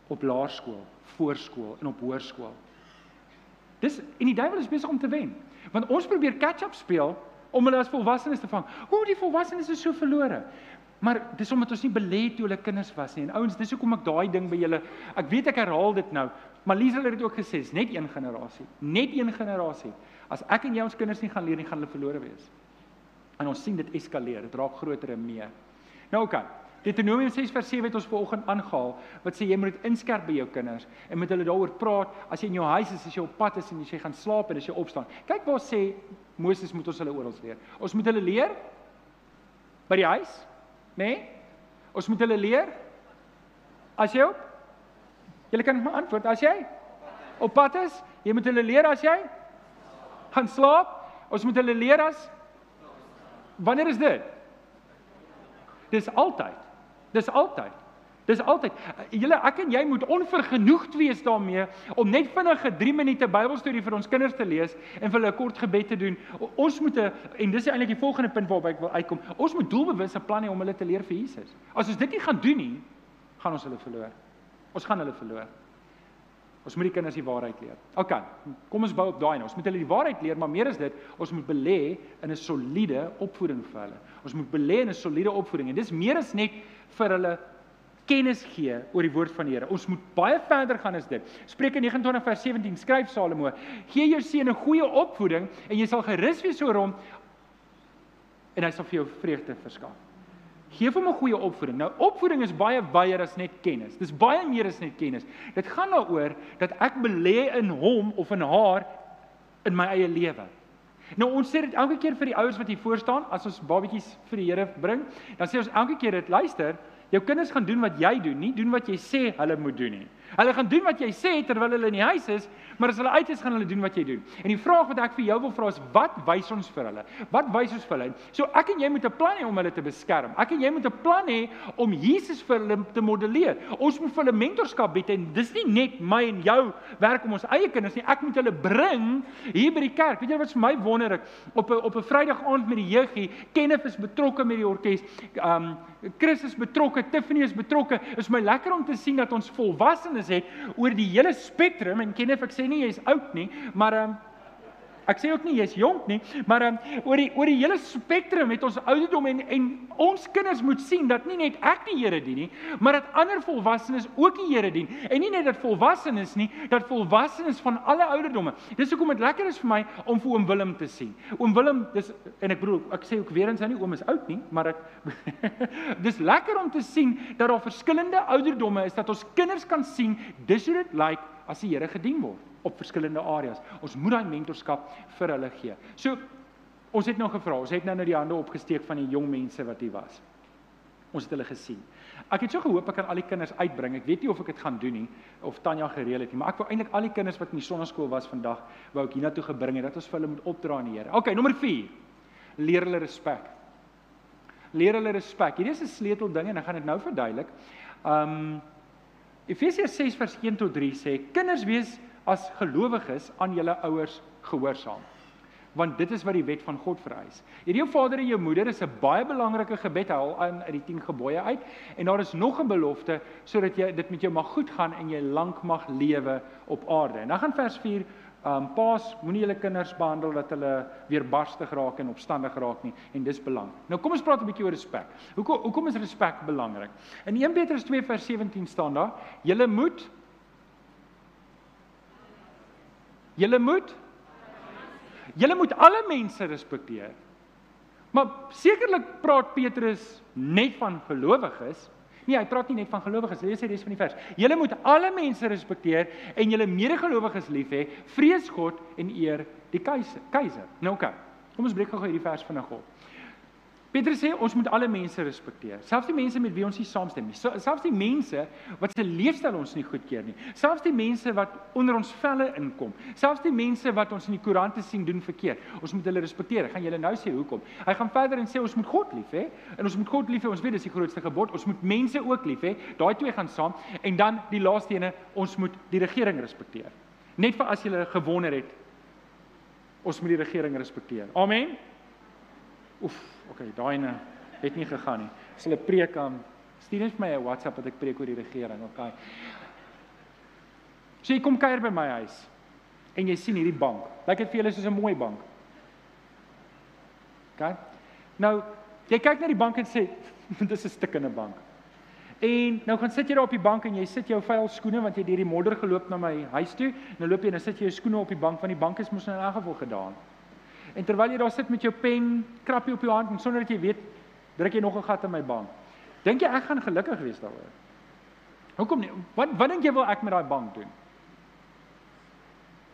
op laerskool, voorskool en op hoërskool. Dis en die duiwel is besig om te wen. Want ons probeer catch-up speel om hulle as volwassenes te vang. Hoe die volwassenes is so verlore. Maar dis omdat ons nie belê toe hulle kinders was nie. En ouens, dis hoekom ek daai ding by julle ek weet ek herhaal dit nou, maar Liesel het dit ook gesê, dis net een generasie. Net een generasie. As ek en jy ons kinders nie gaan leer nie, gaan hulle verlore wees. En ons sien dit eskaleer. Dit raak groter en meer. Nou oké. Okay. Deuteronomium 6 vers 7 het ons vanoggend aangehaal wat sê jy moet inskerp by jou kinders en met hulle daaroor praat as jy in jou huis is, as jy op pad is en as jy gaan slaap en as jy opstaan. Kyk waar sê Moses moet ons hulle oral leer. Ons moet hulle leer by die huis, nê? Nee? Ons moet hulle leer. As jy op Jy kan my antwoord as jy op pad is, jy moet hulle leer as jy gaan slaap. Ons moet hulle leer as Wanneer is dit? Dis altyd. Dis altyd. Dis altyd. Julle ek en jy moet onvergenoegd wees daarmee om net vinnige 3 minute Bybelstudie vir ons kinders te lees en vir hulle 'n kort gebed te doen. Ons moet 'n en dis eintlik die volgende punt waarby ek wil uitkom. Ons moet doelbewus 'n plan hê om hulle te leer vir Jesus. As ons dit nie gaan doen nie, gaan ons hulle verloor. Ons gaan hulle verloor. Ons moet die kinders die waarheid leer. OK. Kom ons bou op daai nou. Ons moet hulle die waarheid leer, maar meer as dit, ons moet belê in 'n soliede opvoeding vir hulle. Ons moet belê in 'n soliede opvoeding en dis meer as net vir hulle kennis gee oor die woord van die Here. Ons moet baie verder gaan as dit. Spreuke 29 vers 17 skryf Salomo: "Gee jou seun 'n goeie opvoeding en jy sal gerus wees oor hom en hy sal vir jou vreugde verskaf." Geef hom 'n goeie opvoeding. Nou opvoeding is baie wyer as net kennis. Dis baie meer as net kennis. Dit gaan daaroor dat ek belê in hom of in haar in my eie lewe. Nou ons sê dit elke keer vir die ouers wat hier voor staan as ons babatjies vir die Here bring, dan sê ons elke keer dit luister, jou kinders gaan doen wat jy doen, nie doen wat jy sê hulle moet doen nie. Hulle gaan doen wat jy sê terwyl hulle in die huis is, maar as hulle uit is gaan hulle doen wat jy doen. En die vraag wat ek vir jou wil vra is wat wys ons vir hulle? Wat wys ons vir hulle? So ek en jy moet 'n plan hê om hulle te beskerm. Ek en jy moet 'n plan hê om Jesus vir hulle te modelleer. Ons moet vir hulle mentorskap bied en dis nie net my en jou werk om ons eie kinders nie. Ek moet hulle bring hier by die kerk. Weet jy wat vir my wonderlik op 'n op 'n Vrydag aand met die jeugie, Kenneth is betrokke met die orkes. Um Chris is betrokke, Tiffany is betrokke. Is my lekker om te sien dat ons volwassenes het oor die hele spektrum en Kenneth ek sê nie jy's oud nie, maar um, Ek sê ook nie jy's jonk nie, maar um, oor die oor die hele spektrum het ons ouderdom en en ons kinders moet sien dat nie net ek die Here dien nie, maar dat ander volwassenes ook die Here dien. En nie net dat volwassenes nie, dat volwassenes van alle ouderdomme. Dis hoekom dit lekker is vir my om vir oom Willem te sien. Oom Willem, dis en ek bedoel, ek sê ook weer eens hy nie oom is oud nie, maar ek dis lekker om te sien dat daar verskillende ouderdomme is dat ons kinders kan sien dis hoe dit lyk as die Here gedien word op verskillende areas. Ons moet daai mentorskap vir hulle gee. So ons het nou gevra, ons het nou nou die hande opgesteek van die jong mense wat hier was. Ons het hulle gesien. Ek het so gehoop ek kan al die kinders uitbring. Ek weet nie of ek dit gaan doen nie of Tanya gereël het nie, maar ek wou eintlik al die kinders wat in die sonnaskool was vandag wou ek hiernatoe gebring het dat ons vir hulle moet opdra aan die Here. OK, nommer 4. Leer hulle respek. Leer hulle respek. Hierdie is 'n sleutel ding en ek gaan dit nou verduidelik. Um Efesiërs 6 vers 1 tot 3 sê kinders wees as gelowiges aan julle ouers gehoorsaam. Want dit is wat die wet van God vereis. Hierdie jou vader en jou moeder is 'n baie belangrike gebed al aan uit die 10 gebooie uit en daar is nog 'n belofte sodat jy dit met jou mag goed gaan en jy lank mag lewe op aarde. En dan gaan vers 4 Um paas moenie julle kinders behandel dat hulle weer barstig raak en opstandig raak nie en dis belang. Nou kom ons praat 'n bietjie oor respek. Hoekom hoekom is respek belangrik? In 1 Petrus 2 vers 17 staan daar: "Julle moet Julle moet Julle moet alle mense respekteer. Maar sekerlik praat Petrus net van gelowiges. Nee, hy praat nie net van gelowiges. Lees hy res van die vers. Julle moet alle mense respekteer en julle medegelowiges lief hê. Vrees God en eer die keiser. Keiser. Nou oké. Okay. Kom ons breek gou hierdie vers vinnig op. Petrus sê ons moet alle mense respekteer. Selfs die mense met wie ons nie saamstem nie. Selfs die mense wat se leefstyl ons nie goedkeur nie. Selfs die mense wat onder ons velle inkom. Selfs die mense wat ons in die koerante sien doen verkeerd. Ons moet hulle respekteer. Ek gaan julle nou sê hoekom. Hy gaan verder en sê ons moet God lief hê en ons moet God lief hê. Ons weet dis die grootste gebod. Ons moet mense ook lief hê. Daai twee gaan saam. En dan die laaste ene, ons moet die regering respekteer. Net vir as jy gewonder het, ons moet die regering respekteer. Amen. Oef, okay, daai ene het nie gegaan nie. As hulle preek aan stuur net vir my 'n WhatsApp dat ek preek oor die regering, okay. So jy kom kuier by my huis en jy sien hierdie bank. Lyk dit vir julle soos 'n mooi bank? Okay. Nou, jy kyk na die bank en sê dis 'n stukkende bank. En nou gaan sit jy daar op die bank en jy sit jou vuil skoene want jy het deur die modder geloop na my huis toe. Nou loop jy en dan sit jy jou skoene op die bank want die bank is mos nou in elk geval gedaan. En terwyl jy daar sit met jou pen, krap jy op jou hand en sonder dat jy weet, druk jy nog 'n gat in my bank. Dink jy ek gaan gelukkig wees daaroor? Hoekom nie? Wat wat dink jy wil ek met daai bank doen?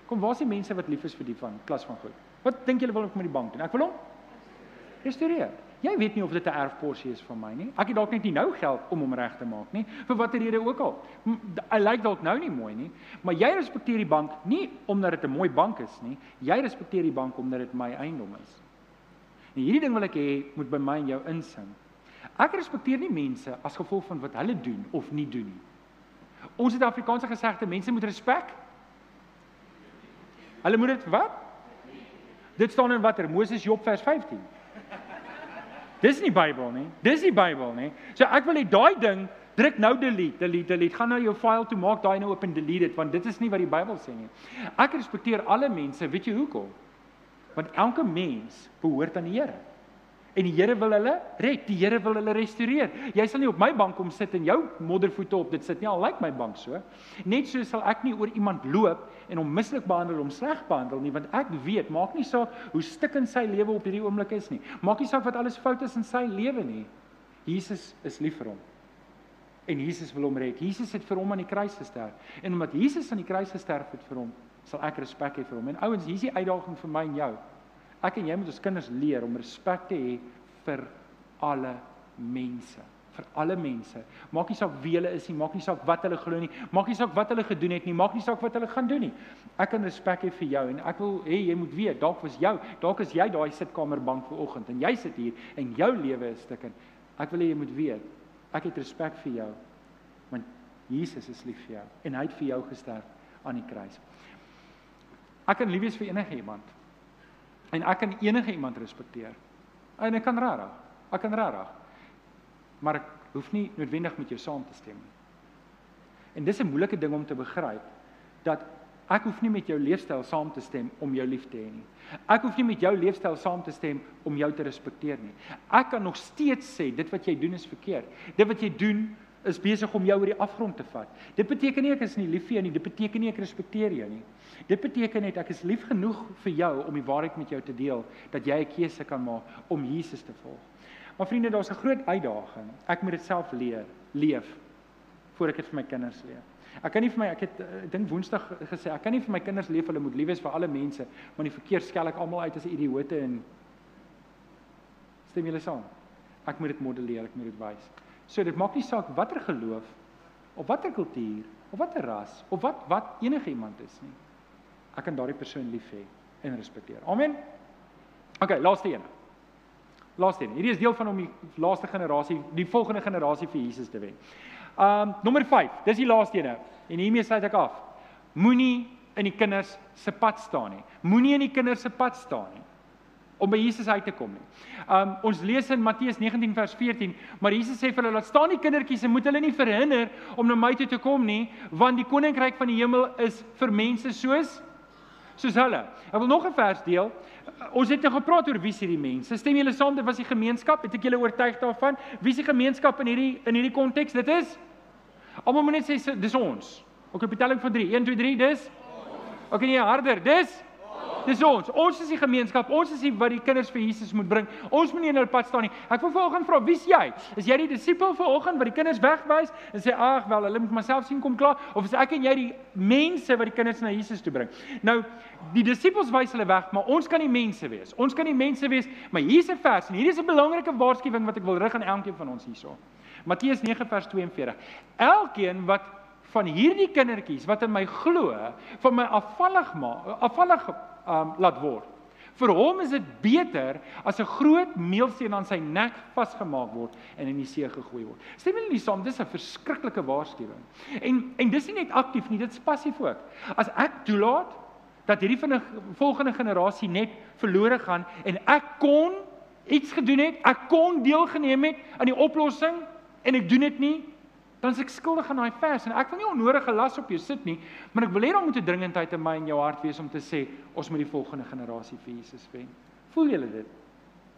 Kom, waar is die mense wat lief is vir die van klas van goed? Wat dink julle wil ek met die bank doen? Ek wil hom restoreer. Jy weet nie of dit 'n erfporsie is van my nie. Ek het dalk net nie nou geld om hom reg te maak nie, vir watter rede ook al. Hy lyk dalk nou nie mooi nie, maar jy respekteer die bank nie omdat dit 'n mooi bank is nie. Jy respekteer die bank omdat dit my eiendom is. En hierdie ding wil ek hê moet by my en jou insing. Ek respekteer nie mense as gevolg van wat hulle doen of nie doen nie. Ons het Afrikaanse gesegde, mense moet respek. Hulle moet dit wat? Dit staan in watter Moses Job vers 15. Dis nie Bybel nie. Dis nie Bybel nie. So ek wil hê daai ding druk nou delete, delete, delete. Gaan nou jou file toe maak daai nou oop en delete dit want dit is nie wat die Bybel sê nie. Ek respekteer alle mense, weet jy hoekom? Want elke mens behoort aan die Here. En die Here wil hulle red, die Here wil hulle restoreer. Jy sal nie op my bank kom sit en jou moddervoete op dit sit nie. Al lyk like my bank so. Net so sal ek nie oor iemand loop en hom mislik behandel, hom sleg behandel nie, want ek weet, maak nie saak hoe stikkend sy lewe op hierdie oomblik is nie. Maak nie saak wat alles fout is in sy lewe nie. Jesus is lief vir hom. En Jesus wil hom red. Jesus het vir hom aan die kruis gesterf. En omdat Jesus aan die kruis gesterf het vir hom, sal ek respek hê vir hom. En ouens, hier is die uitdaging vir my en jou Ek en jy moet ons kinders leer om respek te hê vir alle mense vir alle mense. Maak nie saak wie hulle is nie, maak nie saak wat hulle glo nie, maak nie saak wat hulle gedoen het nie, maak nie saak wat hulle gaan doen nie. Ek kan respek hê vir jou en ek wil hê jy moet weet, dalk was jou, dalk is jy daai sitkamer bank vanoggend en jy sit hier en jou lewe is stukkend. Ek wil hê jy moet weet, ek het respek vir jou want Jesus is lief vir jou en hy het vir jou gesterf aan die kruis. Ek kan lief wees vir enige iemand. En ek kan enige iemand respekteer. En ek kan rarig. Ek kan rarig maar ek hoef nie noodwendig met jou saam te stem nie. En dis 'n moeilike ding om te begryp dat ek hoef nie met jou leefstyl saam te stem om jou lief te hê nie. Ek hoef nie met jou leefstyl saam te stem om jou te respekteer nie. Ek kan nog steeds sê dit wat jy doen is verkeerd. Dit wat jy doen is besig om jou oor die afgrond te vat. Dit beteken nie ek is nie lief vir jou nie, dit beteken nie ek respekteer jou nie. Dit beteken net ek is lief genoeg vir jou om die waarheid met jou te deel dat jy 'n keuse kan maak om Jesus te volg. Maar vriende, daar's 'n groot uitdaging. Ek moet dit self leer, leef voor ek dit vir my kinders leer. Ek kan nie vir my ek het ek dink Woensdag gesê, ek kan nie vir my kinders leef hulle moet lief wees vir alle mense, maar die verkeer skel ek almal uit as idioote en stem julle saam. Ek moet dit modelleer, ek moet dit wys. So dit maak nie saak watter geloof of watter kultuur of watter ras of wat wat enige iemand is nie. Ek kan daardie persoon lief hê en respekteer. Amen. OK, laaste een. Laaste een. Hierdie is deel van om die laaste generasie, die volgende generasie vir Jesus te wen. Um nommer 5. Dis die laaste een. En hiermee sluit ek af. Moenie in die kinders se pad staan nie. Moenie in die kinders se pad staan nie om by Jesus uit te kom nie. Um ons lees in Matteus 19 vers 14, maar Jesus sê vir hulle laat staan die kindertjies en moet hulle nie verhinder om na my toe te kom nie, want die koninkryk van die hemel is vir mense soos soos hulle. Ek wil nog 'n vers deel. Ons het nou gepraat oor wie is hierdie mense. Stem julle saam dit was die gemeenskap? Het ek julle oortuig daarvan? Wie is die gemeenskap in hierdie in hierdie konteks? Dit is Almal moet net sê dis ons. Ook op die telling van 3. 1 2 3, dis ons. Okay, nee, harder. Dis Dis ons. Ons is die gemeenskap. Ons is die wat die kinders vir Jesus moet bring. Ons moet nie in hulle pad staan nie. Ek wil vanoggend vra, wie's jy? Is jy die disipel vanoggend wat die kinders wegwys en sê ag wel, hulle moet myself sien kom klaar of is ek en jy die mense wat die kinders na Jesus toe bring? Nou, die disipels wys hulle weg, maar ons kan nie mense wees. Ons kan nie mense wees, maar hier's 'n vers en hierdie is 'n belangrike waarskuwing wat ek wil rig aan elkeen van ons hierso. Matteus 9 vers 42. Elkeen wat van hierdie kindertjies wat in my glo, van my afvallig maak, afvallig um laat word. Vir hom is dit beter as 'n groot meelsteen aan sy nek vasgemaak word en in die see gegooi word. Stem julle nie saam dis 'n verskriklike waarskuwing. En en dis nie net aktief nie, dit is passief ook. As ek toelaat dat hierdie van 'n volgende generasie net verlore gaan en ek kon iets gedoen het, ek kon deelgeneem het aan die oplossing en ek doen dit nie, dan is ek skuldig aan daai vers en ek wil nie onnodige las op jou sit nie, maar ek wil hê daar moet 'n dringendheid in my en jou hart wees om te sê ons moet die volgende generasie vir Jesus wen. Voel julle dit?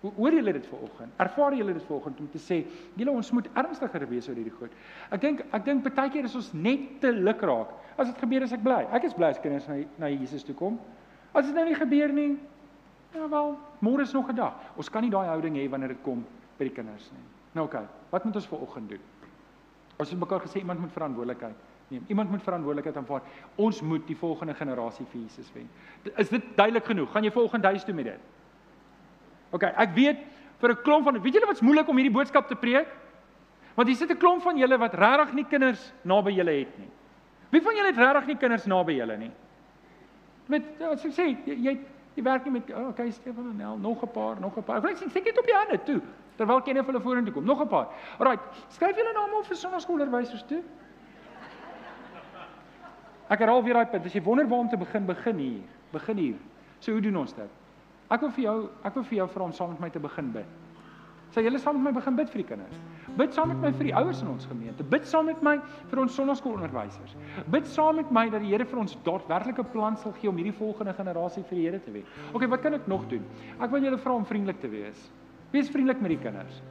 Hoor julle dit vanoggend? Ervaar julle dit vanoggend om te sê, julle ons moet ernstiger wees oor hierdie goed. Ek dink ek dink baie keer is ons net te luk raak. As dit gebeur is ek bly. Ek is bly as kinders na na Jesus toe kom. As dit nou nie gebeur nie, ja wel, môre is nog 'n dag. Ons kan nie daai houding hê wanneer dit kom by die kinders nie. Nou oké, okay, wat moet ons vanoggend doen? Ons het mekaar gesê iemand moet verantwoordelikheid neem. Iemand moet verantwoordelikheid aanvaar. Ons moet die volgende generasie vir Jesus wen. Is dit duidelik genoeg? Gaan jy volgende huis toe met dit? OK, ek weet vir 'n klomp van weet julle wat's moeilik om hierdie boodskap te preek? Want hier sit 'n klomp van julle wat regtig nie kinders naby julle het nie. Wie van julle het regtig nie kinders naby julle nie? Met as ek sê, jy jy, jy werk nie met oh, okay, Stefan en Nel, nog 'n paar, nog 'n paar. Ek sê ek het op die hande toe terwyl ken hulle vorentoe kom. Nog 'n paar. Alraai, skryf julle name op vir sonnaskoolonderwysers toe. Ek herhaal weer daai punt. As jy wonder waar om te begin, begin hier. Begin hier. So hoe doen ons dit? Ek wil vir jou, ek wil vir jou vra om saam met my te begin bid. Sê julle saam met my begin bid vir die kinders. Bid saam met my vir die ouers in ons gemeente. Bid saam met my vir ons sonnaskoolonderwysers. Bid saam met my dat die Here vir ons daadwerklike plan sal gee om hierdie volgende generasie vir die Here te wen. OK, wat kan ek nog doen? Ek wil julle vra om vriendelik te wees. Wees vriendelik met die kinders.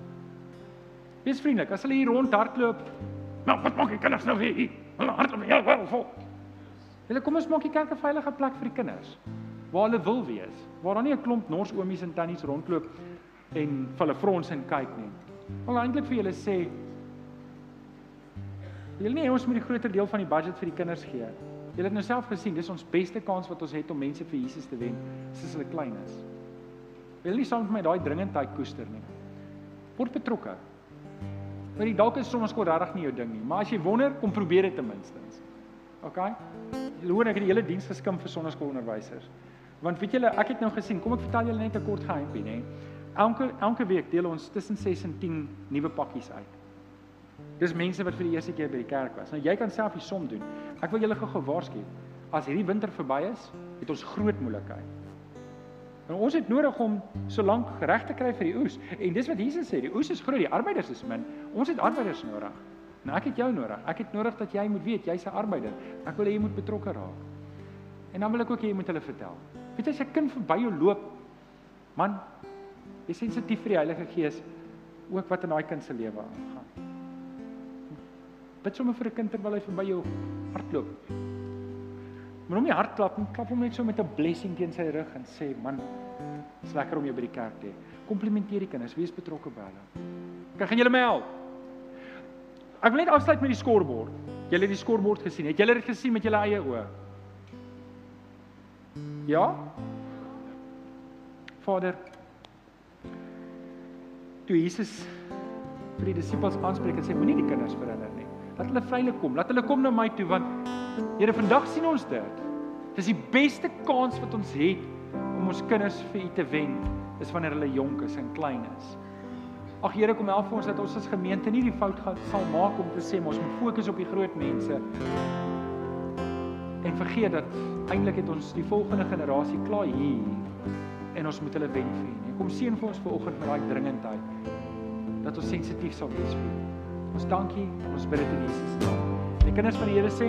Wees vriendelik. As hulle hier rond hardloop, nou wat maak die kinders nou hier? Hulle hardloop heel wel vol. Hulle kom ons maak die kerk 'n veilige plek vir die kinders waar hulle wil wees. Waar daar nie 'n klomp nors oomies en tannies rondloop en vir hulle frons en kyk nie. Wil eintlik vir julle sê Julle nie ons moet die groter deel van die budget vir die kinders gee. Julle het nou self gesien, dis ons beste kans wat ons het om mense vir Jesus te wen, soos hulle klein is. Wil nie saam met my daai dringendheid koester nie. Word betrokke. Want die dalk is soms kort regtig nie jou ding nie, maar as jy wonder, kom probeer dit ten minste. OK? Hoor ek het die hele diens geskim vir sonneskoolonderwysers. Want weet julle, ek het nou gesien, kom ek vertel julle net 'n kort geheimpie, nê. Elke elke week deel ons tussen 6 en 10 nuwe pakkies uit. Dis mense wat vir die eerste keer by die kerk was. Nou jy kan self die som doen. Ek wil julle gou-gou waarsku. As hierdie winter verby is, het ons groot moeilikheid. En ons het nodig om so lank reg te kry vir die oes. En dis wat Jesus sê, die oes is groot, die arbeiders is min. Ons het arbeiders nodig. Nou ek het jou nodig. Ek het nodig dat jy moet weet jy's 'n arbeider. Ek wil hê jy moet betrokke raak. En dan wil ek ook hê jy moet hulle vertel. Weet jy as 'n kind verby jou loop, man, jy sensitief vir die Heilige Gees ook wat in daai kind se lewe aangaan. Bid sommer vir 'n kind terwyl hy verby jou hardloop. Moet hom nie hard klap nie, klap hom net so met 'n blessing teen sy rug en sê, "Man, dis lekker om jou by die kerk te hê." Komplimenteer die kinders, wees betrokke by hulle. Kan gaan julle my help? Ek wil net afsluit met die skoorbord. Julle het die skoorbord gesien. Het julle dit gesien met julle eie oë? Ja? Vader, toe Jesus vir die disippels aanspreek en sê moenie die kinders verhinder nie. Laat hulle vrylik kom. Laat hulle kom na my toe want Here, vandag sien ons dit. Dis die beste kans wat ons het om ons kinders vir U te wen, is wanneer hulle jonk is en klein is. Ag Here, kom help vir ons dat ons as gemeente nie die fout gaan maak om te sê ons moet fokus op die groot mense en vergeet dat eintlik het ons die volgende generasie klaar hier en ons moet hulle wen vir U. Kom seën vir ons vanoggend met daai dringendheid dat ons sensitief sal wees vir U. Ons dankie, ons bid dit in Jesus naam. Die kinders van die Here sê